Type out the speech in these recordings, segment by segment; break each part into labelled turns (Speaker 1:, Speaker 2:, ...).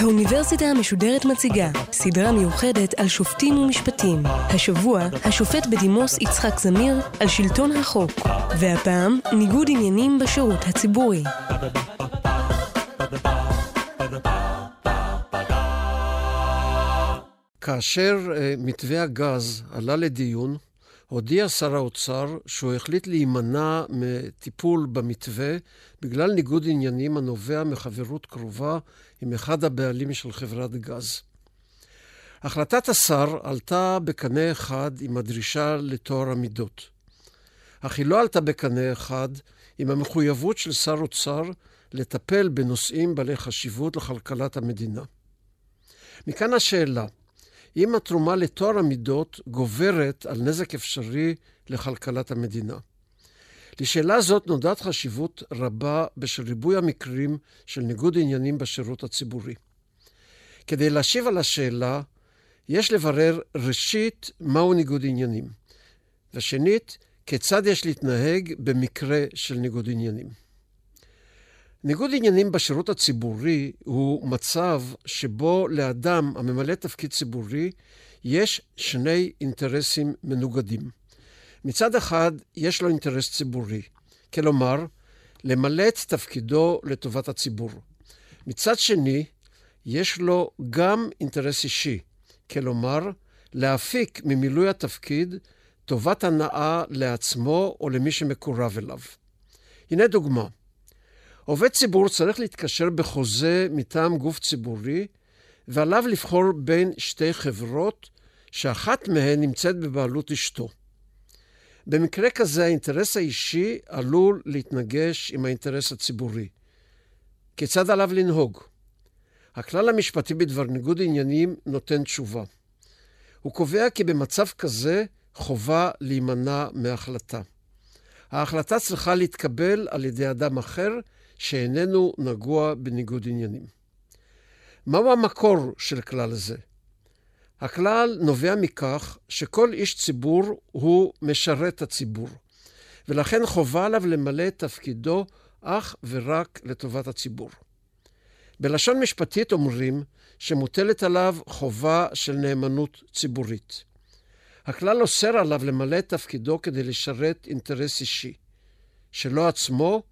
Speaker 1: האוניברסיטה המשודרת מציגה סדרה מיוחדת על שופטים ומשפטים. השבוע, השופט בדימוס יצחק זמיר על שלטון החוק, והפעם, ניגוד עניינים בשירות הציבורי.
Speaker 2: כאשר uh, מתווה הגז עלה לדיון, הודיע שר האוצר שהוא החליט להימנע מטיפול במתווה בגלל ניגוד עניינים הנובע מחברות קרובה עם אחד הבעלים של חברת גז. החלטת השר עלתה בקנה אחד עם הדרישה לטוהר המידות, אך היא לא עלתה בקנה אחד עם המחויבות של שר אוצר לטפל בנושאים בעלי חשיבות לכלכלת המדינה. מכאן השאלה, אם התרומה לטוהר המידות גוברת על נזק אפשרי לכלכלת המדינה. לשאלה זאת נודעת חשיבות רבה בשל ריבוי המקרים של ניגוד עניינים בשירות הציבורי. כדי להשיב על השאלה, יש לברר ראשית מהו ניגוד עניינים, ושנית, כיצד יש להתנהג במקרה של ניגוד עניינים. ניגוד עניינים בשירות הציבורי הוא מצב שבו לאדם הממלא תפקיד ציבורי יש שני אינטרסים מנוגדים. מצד אחד, יש לו אינטרס ציבורי, כלומר, למלא את תפקידו לטובת הציבור. מצד שני, יש לו גם אינטרס אישי, כלומר, להפיק ממילוי התפקיד טובת הנאה לעצמו או למי שמקורב אליו. הנה דוגמה. עובד ציבור צריך להתקשר בחוזה מטעם גוף ציבורי, ועליו לבחור בין שתי חברות, שאחת מהן נמצאת בבעלות אשתו. במקרה כזה האינטרס האישי עלול להתנגש עם האינטרס הציבורי. כיצד עליו לנהוג? הכלל המשפטי בדבר ניגוד עניינים נותן תשובה. הוא קובע כי במצב כזה חובה להימנע מהחלטה. ההחלטה צריכה להתקבל על ידי אדם אחר שאיננו נגוע בניגוד עניינים. מהו המקור של כלל זה? הכלל נובע מכך שכל איש ציבור הוא משרת הציבור, ולכן חובה עליו למלא את תפקידו אך ורק לטובת הציבור. בלשון משפטית אומרים שמוטלת עליו חובה של נאמנות ציבורית. הכלל אוסר עליו למלא את תפקידו כדי לשרת אינטרס אישי, שלו עצמו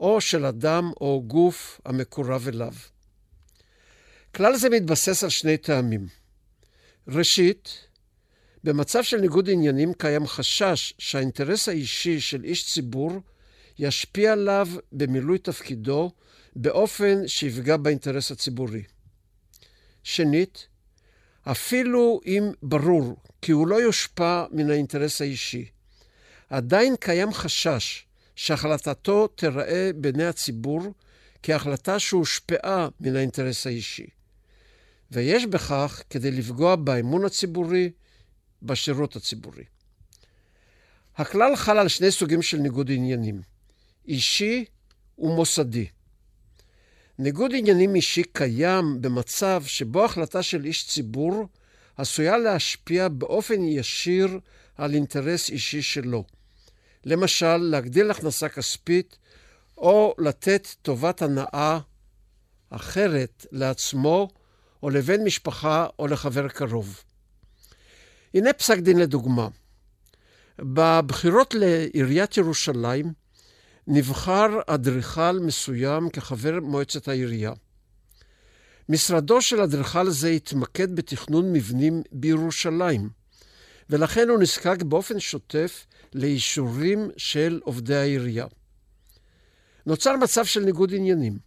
Speaker 2: או של אדם או גוף המקורב אליו. כלל זה מתבסס על שני טעמים. ראשית, במצב של ניגוד עניינים קיים חשש שהאינטרס האישי של איש ציבור ישפיע עליו במילוי תפקידו באופן שיפגע באינטרס הציבורי. שנית, אפילו אם ברור כי הוא לא יושפע מן האינטרס האישי, עדיין קיים חשש שהחלטתו תיראה בעיני הציבור כהחלטה שהושפעה מן האינטרס האישי. ויש בכך כדי לפגוע באמון הציבורי, בשירות הציבורי. הכלל חל על שני סוגים של ניגוד עניינים, אישי ומוסדי. ניגוד עניינים אישי קיים במצב שבו החלטה של איש ציבור עשויה להשפיע באופן ישיר על אינטרס אישי שלו. למשל, להגדיל הכנסה כספית או לתת טובת הנאה אחרת לעצמו או לבן משפחה או לחבר קרוב. הנה פסק דין לדוגמה. בבחירות לעיריית ירושלים נבחר אדריכל מסוים כחבר מועצת העירייה. משרדו של אדריכל זה התמקד בתכנון מבנים בירושלים, ולכן הוא נזקק באופן שוטף לאישורים של עובדי העירייה. נוצר מצב של ניגוד עניינים,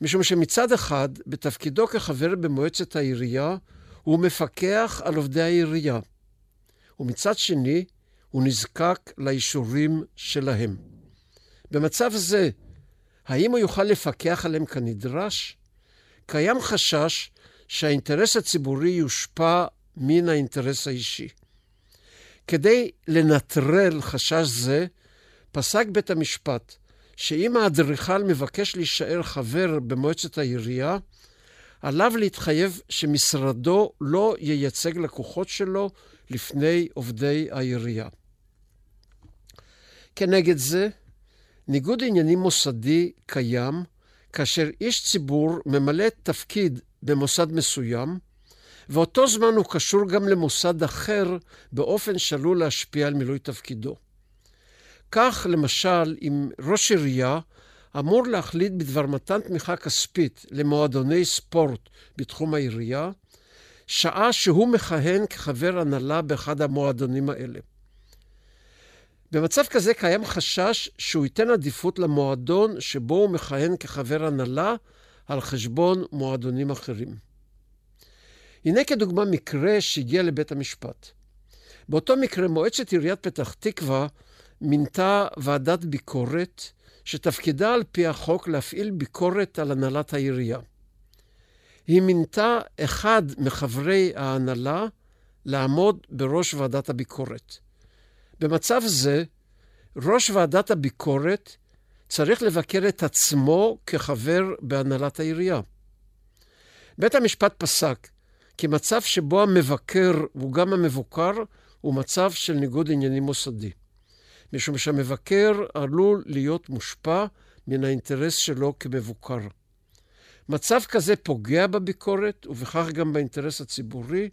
Speaker 2: משום שמצד אחד, בתפקידו כחבר במועצת העירייה, הוא מפקח על עובדי העירייה, ומצד שני, הוא נזקק לאישורים שלהם. במצב זה, האם הוא יוכל לפקח עליהם כנדרש? קיים חשש שהאינטרס הציבורי יושפע מן האינטרס האישי. כדי לנטרל חשש זה, פסק בית המשפט שאם האדריכל מבקש להישאר חבר במועצת העירייה, עליו להתחייב שמשרדו לא ייצג לקוחות שלו לפני עובדי העירייה. כנגד זה, ניגוד עניינים מוסדי קיים כאשר איש ציבור ממלא תפקיד במוסד מסוים, ואותו זמן הוא קשור גם למוסד אחר באופן שעלול להשפיע על מילוי תפקידו. כך, למשל, אם ראש עירייה אמור להחליט בדבר מתן תמיכה כספית למועדוני ספורט בתחום העירייה, שעה שהוא מכהן כחבר הנהלה באחד המועדונים האלה. במצב כזה קיים חשש שהוא ייתן עדיפות למועדון שבו הוא מכהן כחבר הנהלה על חשבון מועדונים אחרים. הנה כדוגמה מקרה שהגיע לבית המשפט. באותו מקרה מועצת עיריית פתח תקווה מינתה ועדת ביקורת שתפקידה על פי החוק להפעיל ביקורת על הנהלת העירייה. היא מינתה אחד מחברי ההנהלה לעמוד בראש ועדת הביקורת. במצב זה, ראש ועדת הביקורת צריך לבקר את עצמו כחבר בהנהלת העירייה. בית המשפט פסק כי מצב שבו המבקר הוא גם המבוקר הוא מצב של ניגוד עניינים מוסדי. משום שהמבקר עלול להיות מושפע מן האינטרס שלו כמבוקר. מצב כזה פוגע בביקורת ובכך גם באינטרס הציבורי,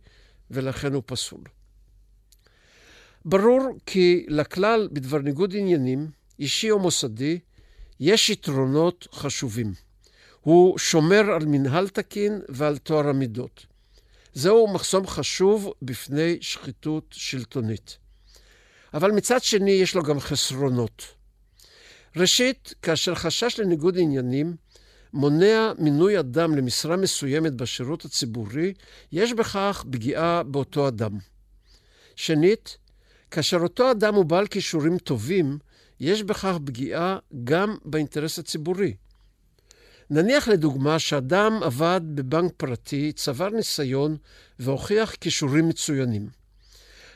Speaker 2: ולכן הוא פסול. ברור כי לכלל בדבר ניגוד עניינים, אישי או מוסדי, יש יתרונות חשובים. הוא שומר על מנהל תקין ועל טוהר המידות. זהו מחסום חשוב בפני שחיתות שלטונית. אבל מצד שני יש לו גם חסרונות. ראשית, כאשר חשש לניגוד עניינים מונע מינוי אדם למשרה מסוימת בשירות הציבורי, יש בכך פגיעה באותו אדם. שנית, כאשר אותו אדם הוא בעל כישורים טובים, יש בכך פגיעה גם באינטרס הציבורי. נניח לדוגמה שאדם עבד בבנק פרטי, צבר ניסיון והוכיח כישורים מצוינים.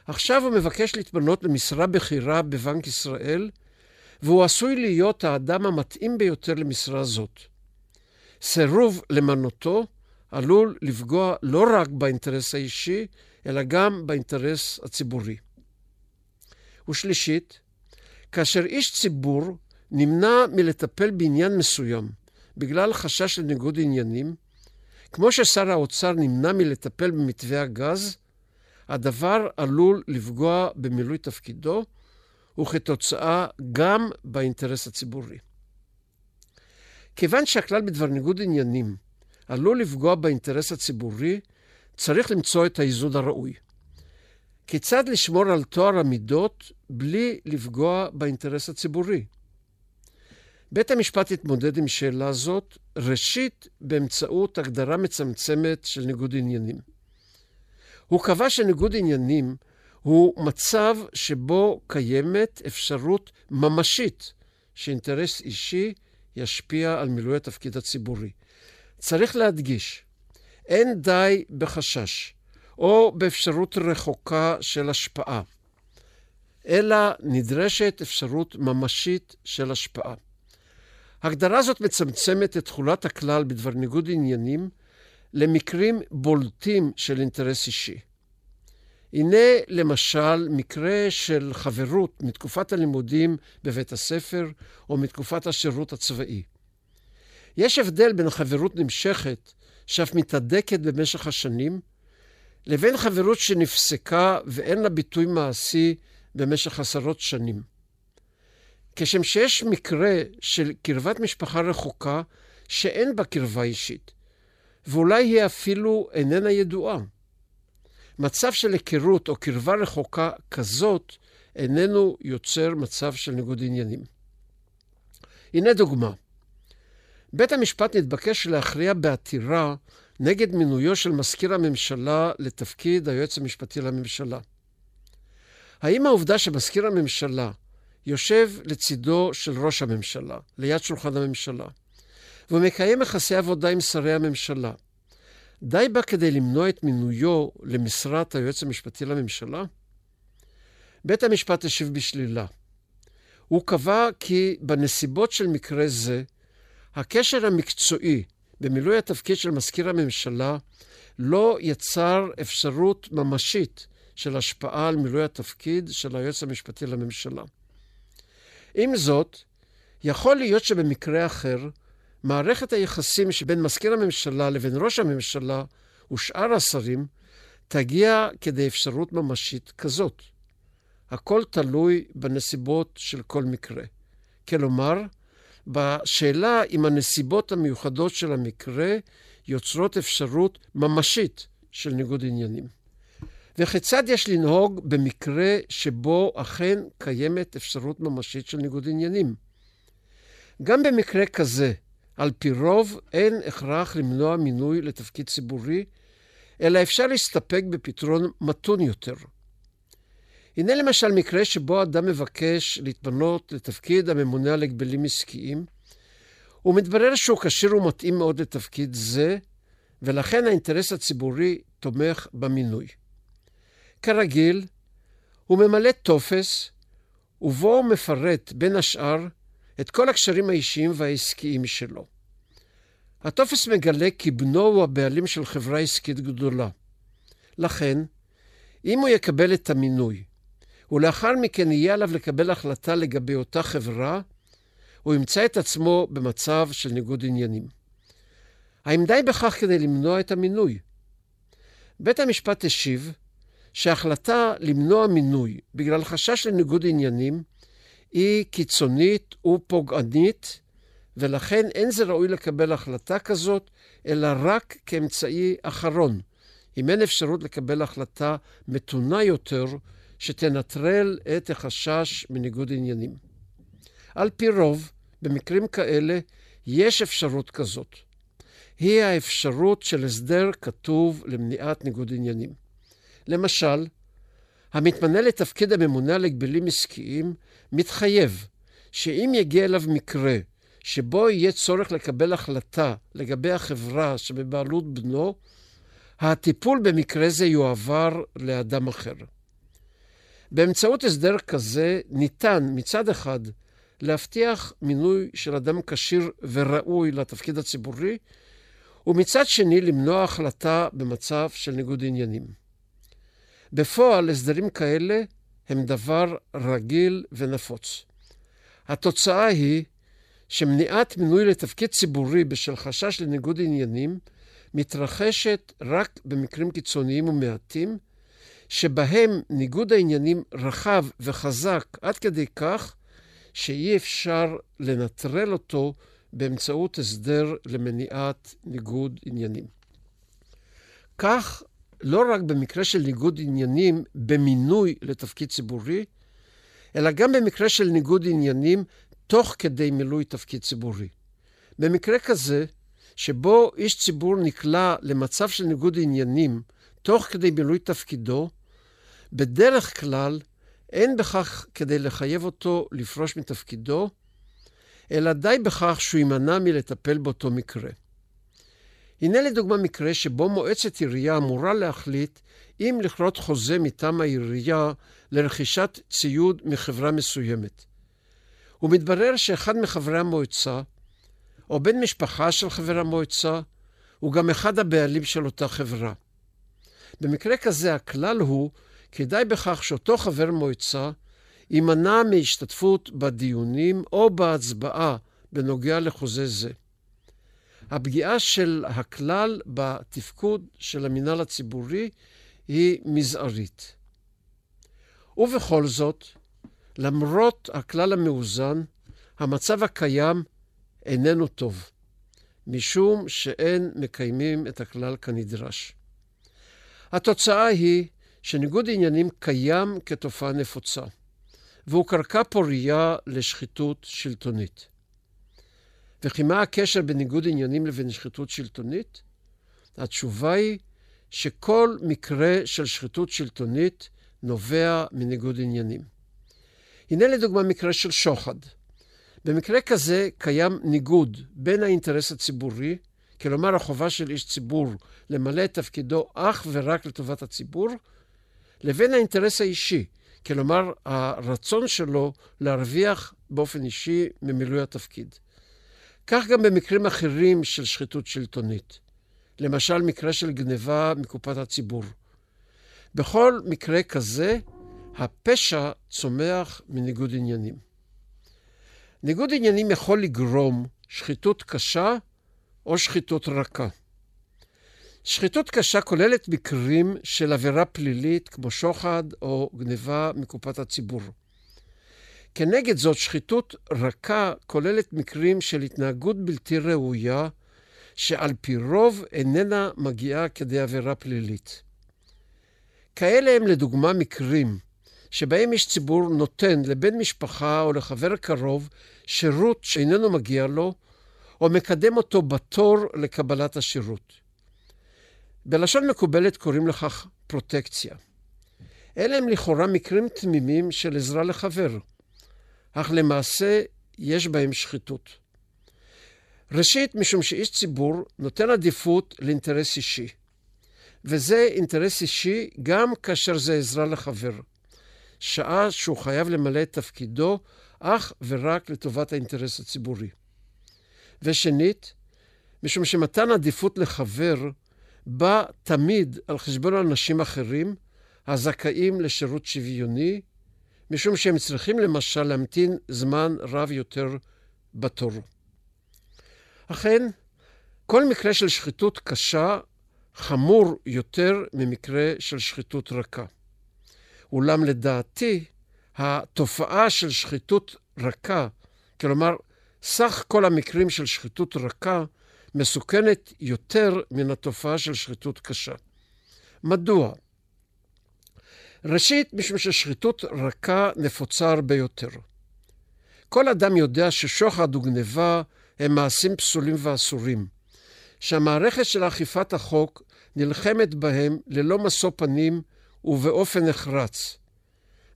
Speaker 2: עכשיו הוא מבקש להתמנות למשרה בכירה בבנק ישראל, והוא עשוי להיות האדם המתאים ביותר למשרה זאת. סירוב למנותו עלול לפגוע לא רק באינטרס האישי, אלא גם באינטרס הציבורי. ושלישית, כאשר איש ציבור נמנע מלטפל בעניין מסוים בגלל חשש לניגוד עניינים, כמו ששר האוצר נמנע מלטפל במתווה הגז, הדבר עלול לפגוע במילוי תפקידו, וכתוצאה גם באינטרס הציבורי. כיוון שהכלל בדבר ניגוד עניינים עלול לפגוע באינטרס הציבורי, צריך למצוא את האיזון הראוי. כיצד לשמור על טוהר המידות בלי לפגוע באינטרס הציבורי? בית המשפט התמודד עם שאלה זאת, ראשית, באמצעות הגדרה מצמצמת של ניגוד עניינים. הוא קבע שניגוד עניינים הוא מצב שבו קיימת אפשרות ממשית שאינטרס אישי ישפיע על מילוי התפקיד הציבורי. צריך להדגיש, אין די בחשש או באפשרות רחוקה של השפעה, אלא נדרשת אפשרות ממשית של השפעה. הגדרה זאת מצמצמת את תכולת הכלל בדבר ניגוד עניינים למקרים בולטים של אינטרס אישי. הנה למשל מקרה של חברות מתקופת הלימודים בבית הספר או מתקופת השירות הצבאי. יש הבדל בין חברות נמשכת, שאף מתהדקת במשך השנים, לבין חברות שנפסקה ואין לה ביטוי מעשי במשך עשרות שנים. כשם שיש מקרה של קרבת משפחה רחוקה שאין בה קרבה אישית, ואולי היא אפילו איננה ידועה. מצב של היכרות או קרבה רחוקה כזאת איננו יוצר מצב של ניגוד עניינים. הנה דוגמה. בית המשפט נתבקש להכריע בעתירה נגד מינויו של מזכיר הממשלה לתפקיד היועץ המשפטי לממשלה. האם העובדה שמזכיר הממשלה יושב לצידו של ראש הממשלה, ליד שולחן הממשלה, ומקיים יחסי עבודה עם שרי הממשלה, די בה כדי למנוע את מינויו למשרת היועץ המשפטי לממשלה? בית המשפט השיב בשלילה. הוא קבע כי בנסיבות של מקרה זה, הקשר המקצועי במילוי התפקיד של מזכיר הממשלה לא יצר אפשרות ממשית של השפעה על מילוי התפקיד של היועץ המשפטי לממשלה. עם זאת, יכול להיות שבמקרה אחר, מערכת היחסים שבין מזכיר הממשלה לבין ראש הממשלה ושאר השרים תגיע כדי אפשרות ממשית כזאת. הכל תלוי בנסיבות של כל מקרה. כלומר, בשאלה אם הנסיבות המיוחדות של המקרה יוצרות אפשרות ממשית של ניגוד עניינים. וכיצד יש לנהוג במקרה שבו אכן קיימת אפשרות ממשית של ניגוד עניינים? גם במקרה כזה, על פי רוב אין הכרח למנוע מינוי לתפקיד ציבורי, אלא אפשר להסתפק בפתרון מתון יותר. הנה למשל מקרה שבו אדם מבקש להתמנות לתפקיד הממונה על הגבלים עסקיים, ומתברר שהוא כשיר ומתאים מאוד לתפקיד זה, ולכן האינטרס הציבורי תומך במינוי. כרגיל, הוא ממלא טופס, ובו מפרט, בין השאר, את כל הקשרים האישיים והעסקיים שלו. הטופס מגלה כי בנו הוא הבעלים של חברה עסקית גדולה. לכן, אם הוא יקבל את המינוי, ולאחר מכן יהיה עליו לקבל החלטה לגבי אותה חברה, הוא ימצא את עצמו במצב של ניגוד עניינים. האם די בכך כדי למנוע את המינוי? בית המשפט השיב שההחלטה למנוע מינוי בגלל חשש לניגוד עניינים היא קיצונית ופוגענית, ולכן אין זה ראוי לקבל החלטה כזאת, אלא רק כאמצעי אחרון, אם אין אפשרות לקבל החלטה מתונה יותר, שתנטרל את החשש מניגוד עניינים. על פי רוב, במקרים כאלה, יש אפשרות כזאת. היא האפשרות של הסדר כתוב למניעת ניגוד עניינים. למשל, המתמנה לתפקיד הממונה על הגבלים עסקיים מתחייב שאם יגיע אליו מקרה שבו יהיה צורך לקבל החלטה לגבי החברה שבבעלות בנו, הטיפול במקרה זה יועבר לאדם אחר. באמצעות הסדר כזה ניתן מצד אחד להבטיח מינוי של אדם כשיר וראוי לתפקיד הציבורי, ומצד שני למנוע החלטה במצב של ניגוד עניינים. בפועל, הסדרים כאלה הם דבר רגיל ונפוץ. התוצאה היא שמניעת מינוי לתפקיד ציבורי בשל חשש לניגוד עניינים מתרחשת רק במקרים קיצוניים ומעטים, שבהם ניגוד העניינים רחב וחזק עד כדי כך שאי אפשר לנטרל אותו באמצעות הסדר למניעת ניגוד עניינים. כך, לא רק במקרה של ניגוד עניינים במינוי לתפקיד ציבורי, אלא גם במקרה של ניגוד עניינים תוך כדי מילוי תפקיד ציבורי. במקרה כזה, שבו איש ציבור נקלע למצב של ניגוד עניינים תוך כדי מילוי תפקידו, בדרך כלל אין בכך כדי לחייב אותו לפרוש מתפקידו, אלא די בכך שהוא יימנע מלטפל באותו מקרה. הנה לדוגמה מקרה שבו מועצת עירייה אמורה להחליט אם לכרות חוזה מטעם העירייה לרכישת ציוד מחברה מסוימת. ומתברר שאחד מחברי המועצה, או בן משפחה של חבר המועצה, הוא גם אחד הבעלים של אותה חברה. במקרה כזה הכלל הוא כי די בכך שאותו חבר מועצה יימנע מהשתתפות בדיונים או בהצבעה בנוגע לחוזה זה. הפגיעה של הכלל בתפקוד של המינהל הציבורי היא מזערית. ובכל זאת, למרות הכלל המאוזן, המצב הקיים איננו טוב, משום שאין מקיימים את הכלל כנדרש. התוצאה היא שניגוד עניינים קיים כתופעה נפוצה, והוא קרקע פורייה לשחיתות שלטונית. וכי מה הקשר בין ניגוד עניינים לבין שחיתות שלטונית? התשובה היא שכל מקרה של שחיתות שלטונית נובע מניגוד עניינים. הנה לדוגמה מקרה של שוחד. במקרה כזה קיים ניגוד בין האינטרס הציבורי, כלומר החובה של איש ציבור למלא את תפקידו אך ורק לטובת הציבור, לבין האינטרס האישי, כלומר הרצון שלו להרוויח באופן אישי ממילוי התפקיד. כך גם במקרים אחרים של שחיתות שלטונית. למשל, מקרה של גניבה מקופת הציבור. בכל מקרה כזה, הפשע צומח מניגוד עניינים. ניגוד עניינים יכול לגרום שחיתות קשה או שחיתות רכה. שחיתות קשה כוללת מקרים של עבירה פלילית כמו שוחד או גניבה מקופת הציבור. כנגד זאת, שחיתות רכה כוללת מקרים של התנהגות בלתי ראויה, שעל פי רוב איננה מגיעה כדי עבירה פלילית. כאלה הם לדוגמה מקרים שבהם איש ציבור נותן לבן משפחה או לחבר קרוב שירות שאיננו מגיע לו, או מקדם אותו בתור לקבלת השירות. בלשון מקובלת קוראים לכך פרוטקציה. אלה הם לכאורה מקרים תמימים של עזרה לחבר, אך למעשה יש בהם שחיתות. ראשית, משום שאיש ציבור נותן עדיפות לאינטרס אישי. וזה אינטרס אישי גם כאשר זה עזרה לחבר. שעה שהוא חייב למלא את תפקידו אך ורק לטובת האינטרס הציבורי. ושנית, משום שמתן עדיפות לחבר בא תמיד על חשבון אנשים אחרים הזכאים לשירות שוויוני, משום שהם צריכים למשל להמתין זמן רב יותר בתור. אכן, כל מקרה של שחיתות קשה חמור יותר ממקרה של שחיתות רכה. אולם לדעתי, התופעה של שחיתות רכה, כלומר, סך כל המקרים של שחיתות רכה, מסוכנת יותר מן התופעה של שחיתות קשה. מדוע? ראשית, משום ששחיתות רכה נפוצה הרבה יותר. כל אדם יודע ששוחד וגניבה הם מעשים פסולים ואסורים, שהמערכת של אכיפת החוק נלחמת בהם ללא משוא פנים ובאופן נחרץ,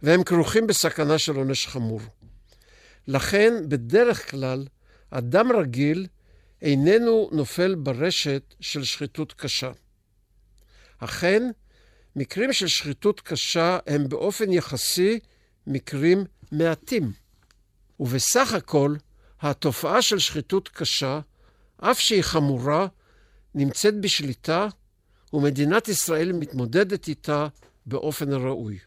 Speaker 2: והם כרוכים בסכנה של עונש חמור. לכן, בדרך כלל, אדם רגיל איננו נופל ברשת של שחיתות קשה. אכן, מקרים של שחיתות קשה הם באופן יחסי מקרים מעטים. ובסך הכל, התופעה של שחיתות קשה, אף שהיא חמורה, נמצאת בשליטה, ומדינת ישראל מתמודדת איתה באופן הראוי.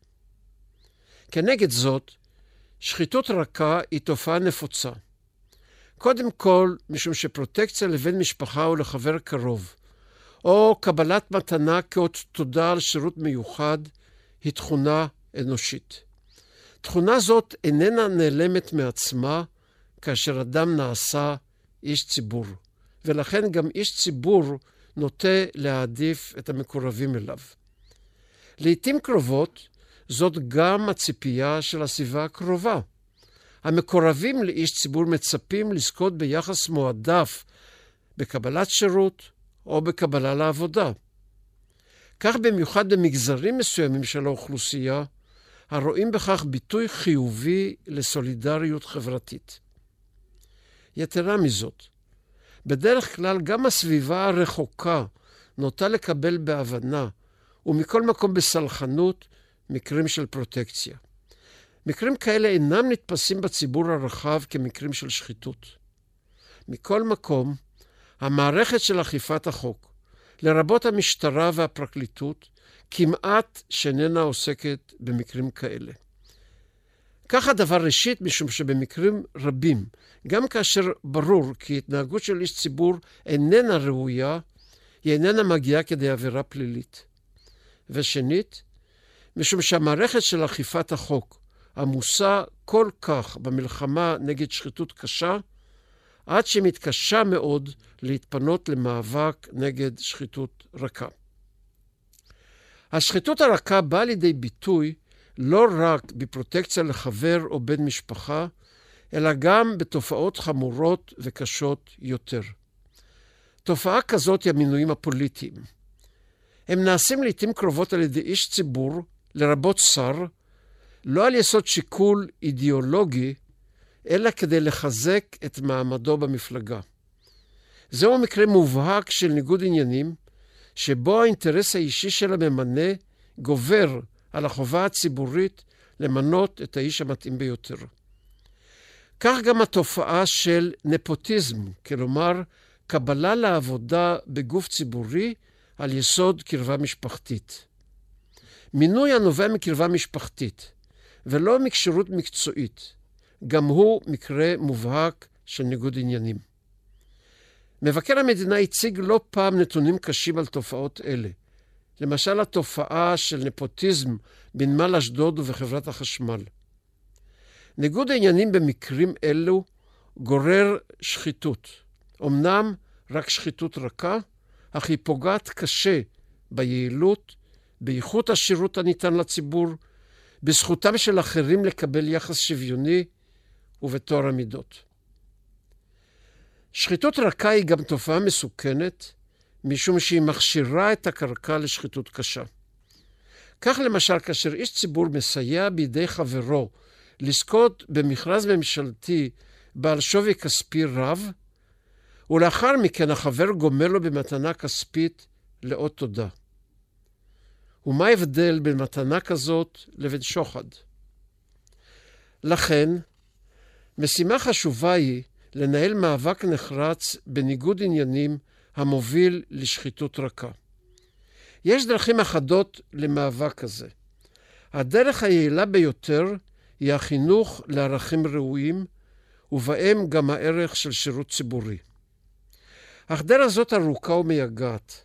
Speaker 2: כנגד זאת, שחיתות רכה היא תופעה נפוצה. קודם כל, משום שפרוטקציה לבן משפחה או לחבר קרוב, או קבלת מתנה כאות תודה על שירות מיוחד, היא תכונה אנושית. תכונה זאת איננה נעלמת מעצמה כאשר אדם נעשה איש ציבור, ולכן גם איש ציבור נוטה להעדיף את המקורבים אליו. לעתים קרובות זאת גם הציפייה של הסביבה הקרובה. המקורבים לאיש ציבור מצפים לזכות ביחס מועדף בקבלת שירות או בקבלה לעבודה. כך במיוחד במגזרים מסוימים של האוכלוסייה, הרואים בכך ביטוי חיובי לסולידריות חברתית. יתרה מזאת, בדרך כלל גם הסביבה הרחוקה נוטה לקבל בהבנה, ומכל מקום בסלחנות, מקרים של פרוטקציה. מקרים כאלה אינם נתפסים בציבור הרחב כמקרים של שחיתות. מכל מקום, המערכת של אכיפת החוק, לרבות המשטרה והפרקליטות, כמעט שאיננה עוסקת במקרים כאלה. כך הדבר ראשית, משום שבמקרים רבים, גם כאשר ברור כי התנהגות של איש ציבור איננה ראויה, היא איננה מגיעה כדי עבירה פלילית. ושנית, משום שהמערכת של אכיפת החוק עמוסה כל כך במלחמה נגד שחיתות קשה, עד שמתקשה מאוד להתפנות למאבק נגד שחיתות רכה. השחיתות הרכה באה לידי ביטוי לא רק בפרוטקציה לחבר או בן משפחה, אלא גם בתופעות חמורות וקשות יותר. תופעה כזאת היא המינויים הפוליטיים. הם נעשים לעתים קרובות על ידי איש ציבור, לרבות שר, לא על יסוד שיקול אידיאולוגי, אלא כדי לחזק את מעמדו במפלגה. זהו מקרה מובהק של ניגוד עניינים, שבו האינטרס האישי של הממנה גובר על החובה הציבורית למנות את האיש המתאים ביותר. כך גם התופעה של נפוטיזם, כלומר, קבלה לעבודה בגוף ציבורי על יסוד קרבה משפחתית. מינוי הנובע מקרבה משפחתית ולא מכשירות מקצועית, גם הוא מקרה מובהק של ניגוד עניינים. מבקר המדינה הציג לא פעם נתונים קשים על תופעות אלה. למשל התופעה של נפוטיזם בנמל אשדוד ובחברת החשמל. ניגוד העניינים במקרים אלו גורר שחיתות. אמנם רק שחיתות רכה, אך היא פוגעת קשה ביעילות, באיכות השירות הניתן לציבור, בזכותם של אחרים לקבל יחס שוויוני ובטוהר המידות. שחיתות רכה היא גם תופעה מסוכנת, משום שהיא מכשירה את הקרקע לשחיתות קשה. כך למשל, כאשר איש ציבור מסייע בידי חברו לזכות במכרז ממשלתי בעל שווי כספי רב, ולאחר מכן החבר גומל לו במתנה כספית לאות תודה. ומה ההבדל בין מתנה כזאת לבין שוחד? לכן, משימה חשובה היא לנהל מאבק נחרץ בניגוד עניינים המוביל לשחיתות רכה. יש דרכים אחדות למאבק הזה. הדרך היעילה ביותר היא החינוך לערכים ראויים, ובהם גם הערך של שירות ציבורי. דרך זאת ארוכה ומייגעת.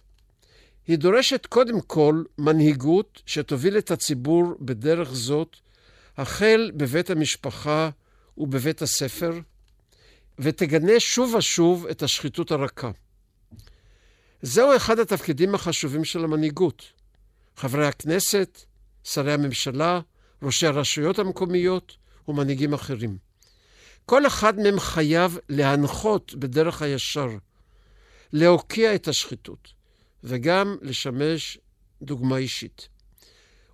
Speaker 2: היא דורשת קודם כל מנהיגות שתוביל את הציבור בדרך זאת, החל בבית המשפחה ובבית הספר, ותגנה שוב ושוב את השחיתות הרכה. זהו אחד התפקידים החשובים של המנהיגות. חברי הכנסת, שרי הממשלה, ראשי הרשויות המקומיות ומנהיגים אחרים. כל אחד מהם חייב להנחות בדרך הישר, להוקיע את השחיתות, וגם לשמש דוגמה אישית.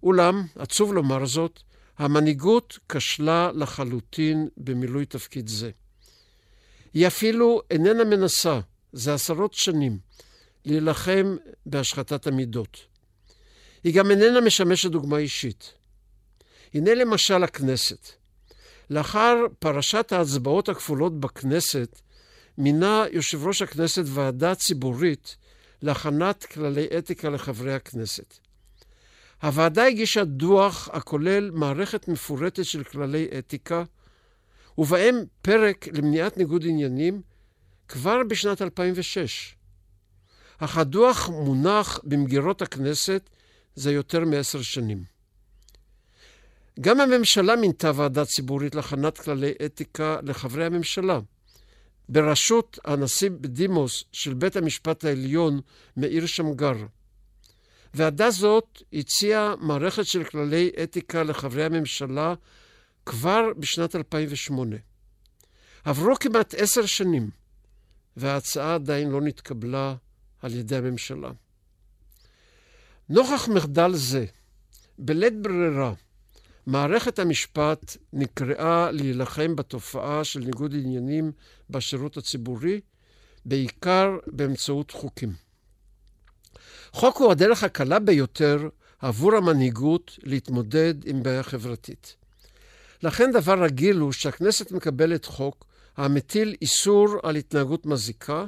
Speaker 2: אולם, עצוב לומר זאת, המנהיגות כשלה לחלוטין במילוי תפקיד זה. היא אפילו איננה מנסה, זה עשרות שנים, להילחם בהשחתת המידות. היא גם איננה משמשת דוגמה אישית. הנה למשל הכנסת. לאחר פרשת ההצבעות הכפולות בכנסת, מינה יושב ראש הכנסת ועדה ציבורית להכנת כללי אתיקה לחברי הכנסת. הוועדה הגישה דוח הכולל מערכת מפורטת של כללי אתיקה, ובהם פרק למניעת ניגוד עניינים כבר בשנת 2006. אך הדוח מונח במגירות הכנסת זה יותר מעשר שנים. גם הממשלה מינתה ועדה ציבורית להכנת כללי אתיקה לחברי הממשלה, בראשות הנשיא בדימוס של בית המשפט העליון מאיר שמגר. ועדה זאת הציעה מערכת של כללי אתיקה לחברי הממשלה כבר בשנת 2008. עברו כמעט עשר שנים, וההצעה עדיין לא נתקבלה על ידי הממשלה. נוכח מחדל זה, בלית ברירה, מערכת המשפט נקראה להילחם בתופעה של ניגוד עניינים בשירות הציבורי, בעיקר באמצעות חוקים. חוק הוא הדרך הקלה ביותר עבור המנהיגות להתמודד עם בעיה חברתית. לכן דבר רגיל הוא שהכנסת מקבלת חוק המטיל איסור על התנהגות מזיקה,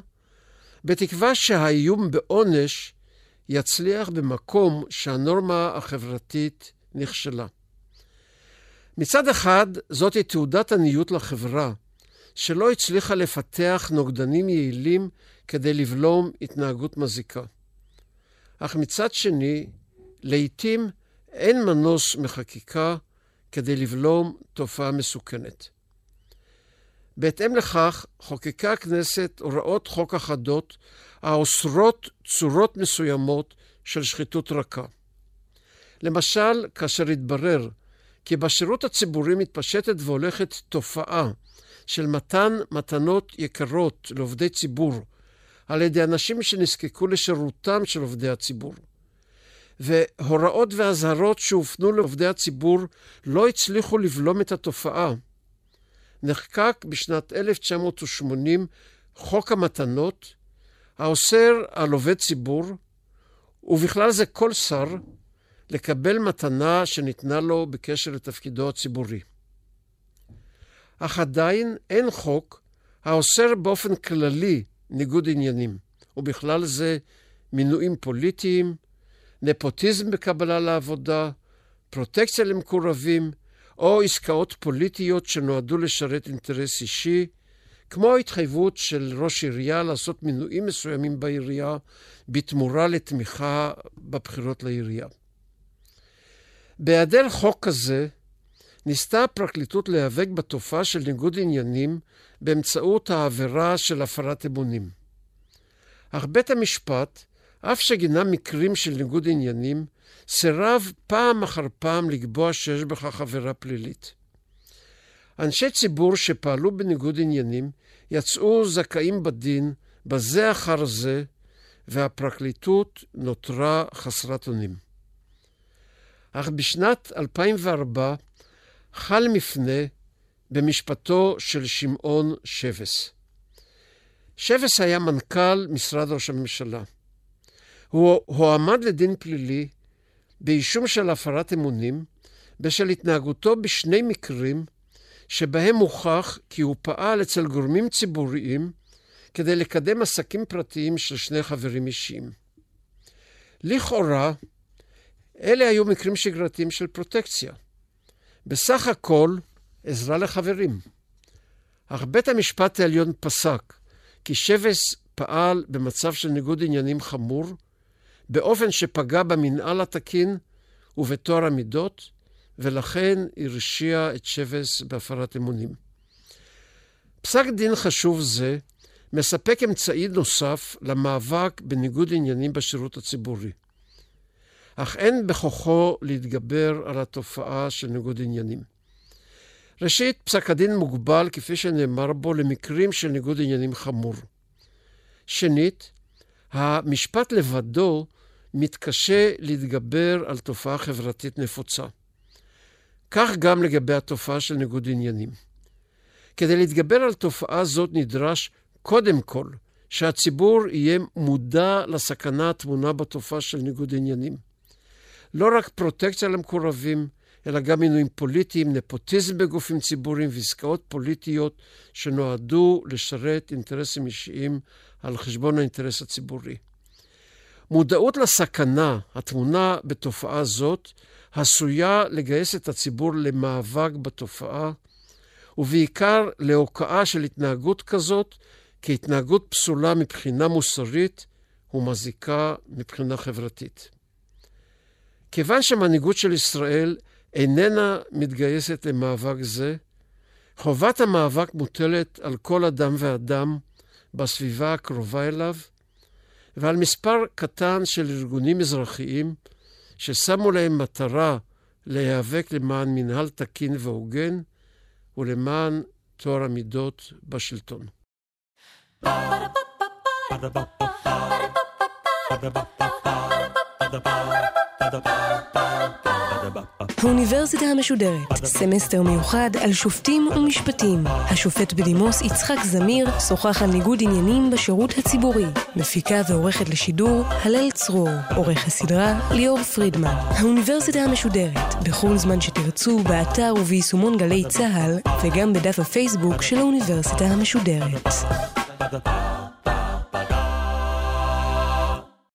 Speaker 2: בתקווה שהאיום בעונש יצליח במקום שהנורמה החברתית נכשלה. מצד אחד, זאתי תעודת עניות לחברה, שלא הצליחה לפתח נוגדנים יעילים כדי לבלום התנהגות מזיקה. אך מצד שני, לעתים אין מנוס מחקיקה כדי לבלום תופעה מסוכנת. בהתאם לכך, חוקקה הכנסת הוראות חוק אחדות האוסרות צורות מסוימות של שחיתות רכה. למשל, כאשר התברר כי בשירות הציבורי מתפשטת והולכת תופעה של מתן מתנות יקרות לעובדי ציבור על ידי אנשים שנזקקו לשירותם של עובדי הציבור. והוראות ואזהרות שהופנו לעובדי הציבור לא הצליחו לבלום את התופעה. נחקק בשנת 1980 חוק המתנות, האוסר על עובד ציבור, ובכלל זה כל שר, לקבל מתנה שניתנה לו בקשר לתפקידו הציבורי. אך עדיין אין חוק האוסר באופן כללי ניגוד עניינים, ובכלל זה מינויים פוליטיים, נפוטיזם בקבלה לעבודה, פרוטקציה למקורבים, או עסקאות פוליטיות שנועדו לשרת אינטרס אישי, כמו ההתחייבות של ראש עירייה לעשות מינויים מסוימים בעירייה בתמורה לתמיכה בבחירות לעירייה. בהיעדר חוק כזה, ניסתה הפרקליטות להיאבק בתופעה של ניגוד עניינים באמצעות העבירה של הפרת אמונים. אך בית המשפט, אף שגינה מקרים של ניגוד עניינים, סירב פעם אחר פעם לקבוע שיש בכך עבירה פלילית. אנשי ציבור שפעלו בניגוד עניינים יצאו זכאים בדין בזה אחר זה, והפרקליטות נותרה חסרת אונים. אך בשנת 2004 חל מפנה במשפטו של שמעון שבס. שבס היה מנכ"ל משרד ראש הממשלה. הוא הועמד לדין פלילי באישום של הפרת אמונים בשל התנהגותו בשני מקרים שבהם הוכח כי הוא פעל אצל גורמים ציבוריים כדי לקדם עסקים פרטיים של שני חברים אישיים. לכאורה, אלה היו מקרים שגרתיים של פרוטקציה. בסך הכל, עזרה לחברים. אך בית המשפט העליון פסק כי שבס פעל במצב של ניגוד עניינים חמור, באופן שפגע במנהל התקין ובטוהר המידות, ולכן הרשיע את שבס בהפרת אמונים. פסק דין חשוב זה מספק אמצעי נוסף למאבק בניגוד עניינים בשירות הציבורי. אך אין בכוחו להתגבר על התופעה של ניגוד עניינים. ראשית, פסק הדין מוגבל, כפי שנאמר בו, למקרים של ניגוד עניינים חמור. שנית, המשפט לבדו מתקשה להתגבר על תופעה חברתית נפוצה. כך גם לגבי התופעה של ניגוד עניינים. כדי להתגבר על תופעה זאת נדרש קודם כל שהציבור יהיה מודע לסכנה הטמונה בתופעה של ניגוד עניינים. לא רק פרוטקציה למקורבים, אלא גם מינויים פוליטיים, נפוטיזם בגופים ציבוריים ועסקאות פוליטיות שנועדו לשרת אינטרסים אישיים על חשבון האינטרס הציבורי. מודעות לסכנה הטמונה בתופעה זאת עשויה לגייס את הציבור למאבק בתופעה, ובעיקר להוקעה של התנהגות כזאת כהתנהגות פסולה מבחינה מוסרית ומזיקה מבחינה חברתית. כיוון שהמנהיגות של ישראל איננה מתגייסת למאבק זה, חובת המאבק מוטלת על כל אדם ואדם בסביבה הקרובה אליו, ועל מספר קטן של ארגונים אזרחיים ששמו להם מטרה להיאבק למען מנהל תקין והוגן ולמען טוהר המידות בשלטון.
Speaker 1: Ba-da-ba-ba-ba האוניברסיטה המשודרת, סמסטר מיוחד על שופטים ומשפטים. השופט בדימוס יצחק זמיר שוחח על ניגוד עניינים בשירות הציבורי. מפיקה ועורכת לשידור, הלל צרור. עורך הסדרה, ליאור פרידמן. האוניברסיטה המשודרת, בכל זמן שתרצו, באתר וביישומון גלי צה"ל, וגם בדף הפייסבוק של האוניברסיטה המשודרת.